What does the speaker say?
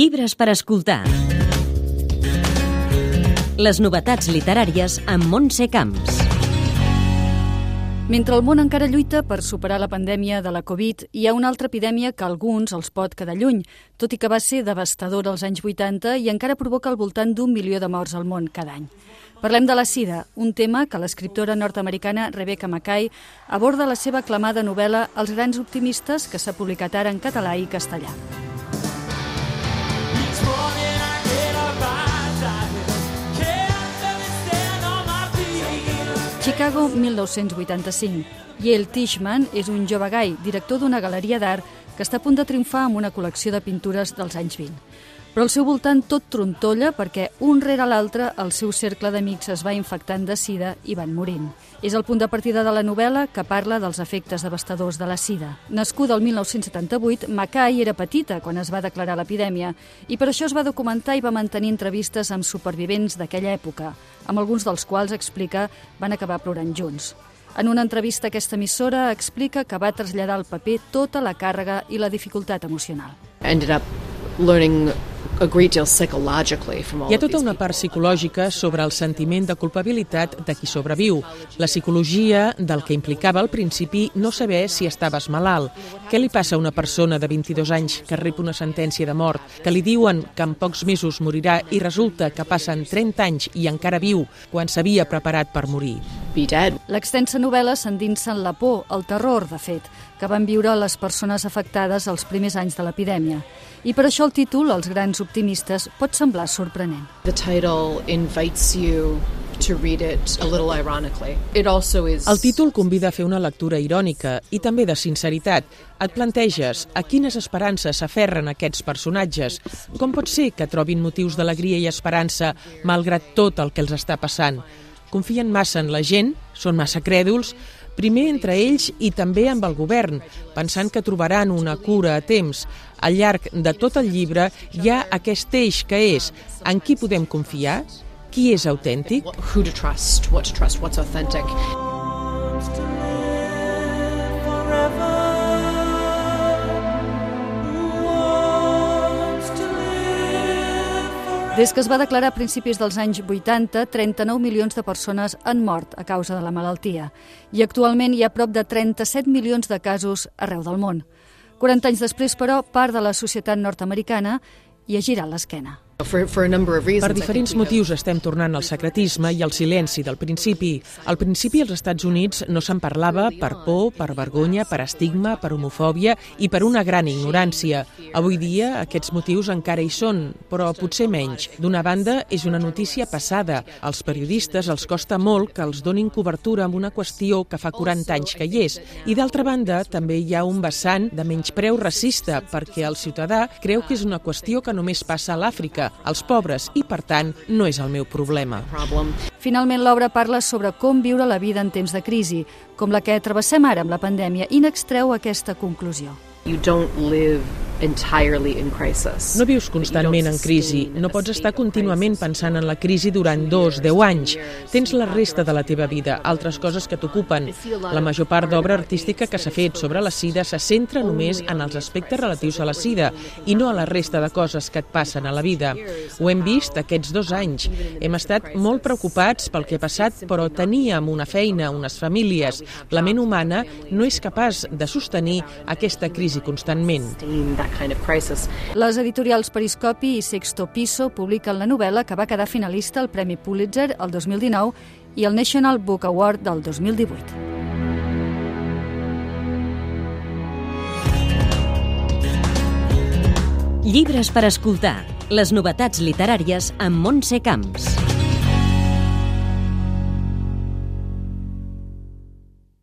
Llibres per escoltar. Les novetats literàries amb Montse Camps. Mentre el món encara lluita per superar la pandèmia de la Covid, hi ha una altra epidèmia que alguns els pot quedar lluny, tot i que va ser devastadora als anys 80 i encara provoca al voltant d'un milió de morts al món cada any. Parlem de la sida, un tema que l'escriptora nord-americana Rebecca Mackay aborda la seva aclamada novel·la Els grans optimistes, que s'ha publicat ara en català i castellà. Chicago, 1985. Yale Tishman és un jove gai, director d'una galeria d'art que està a punt de triomfar amb una col·lecció de pintures dels anys 20. Però al seu voltant tot trontolla perquè un rere l'altre el seu cercle d'amics es va infectant de sida i van morint. És el punt de partida de la novel·la que parla dels efectes devastadors de la sida. Nascuda el 1978, Mackay era petita quan es va declarar l'epidèmia i per això es va documentar i va mantenir entrevistes amb supervivents d'aquella època, amb alguns dels quals explica van acabar plorant junts. En una entrevista a aquesta emissora explica que va traslladar al paper tota la càrrega i la dificultat emocional. ended up learning Hi ha tota una part psicològica sobre el sentiment de culpabilitat de qui sobreviu, la psicologia del que implicava al principi no saber si estaves malalt. Què li passa a una persona de 22 anys que rep una sentència de mort, que li diuen que en pocs mesos morirà i resulta que passen 30 anys i encara viu quan s'havia preparat per morir? Be dead. L'extensa novel·la s'endinsa en la por, el terror, de fet, que van viure les persones afectades els primers anys de l'epidèmia. I per això el títol, Els grans optimistes, pot semblar sorprenent. The title invites you to read it a little ironically. It also is El títol convida a fer una lectura irònica i també de sinceritat. Et planteges a quines esperances s'aferren aquests personatges? Com pot ser que trobin motius d'alegria i esperança malgrat tot el que els està passant? Confien massa en la gent? Són massa crèduls? Primer entre ells i també amb el govern, pensant que trobaran una cura a temps. Al llarg de tot el llibre hi ha aquest eix que és en qui podem confiar, qui és autèntic, who to trust, what to trust, what's authentic. Des que es va declarar a principis dels anys 80, 39 milions de persones han mort a causa de la malaltia i actualment hi ha prop de 37 milions de casos arreu del món. 40 anys després, però, part de la societat nord-americana hi ha girat l'esquena. Per diferents motius estem tornant al secretisme i al silenci del principi. Al principi als Estats Units no se'n parlava per por, per vergonya, per estigma, per homofòbia i per una gran ignorància. Avui dia aquests motius encara hi són, però potser menys. D'una banda, és una notícia passada. Als periodistes els costa molt que els donin cobertura amb una qüestió que fa 40 anys que hi és. I d'altra banda, també hi ha un vessant de menyspreu racista, perquè el ciutadà creu que és una qüestió que només passa a l'Àfrica, als pobres, i per tant no és el meu problema. problem. Finalment, l'obra parla sobre com viure la vida en temps de crisi, com la que travessem ara amb la pandèmia, i n'extreu aquesta conclusió. You don't live. No vius constantment en crisi, no pots estar contínuament pensant en la crisi durant dos, deu anys. Tens la resta de la teva vida, altres coses que t'ocupen. La major part d'obra artística que s'ha fet sobre la sida se centra només en els aspectes relatius a la sida i no a la resta de coses que et passen a la vida. Ho hem vist aquests dos anys. Hem estat molt preocupats pel que ha passat, però teníem una feina, unes famílies. La ment humana no és capaç de sostenir aquesta crisi constantment. Kind of crisis. Les editorials Periscopi i Sexto Piso publiquen la novel·la que va quedar finalista al Premi Pulitzer el 2019 i el National Book Award del 2018. Llibres per escoltar. Les novetats literàries amb Montse Camps.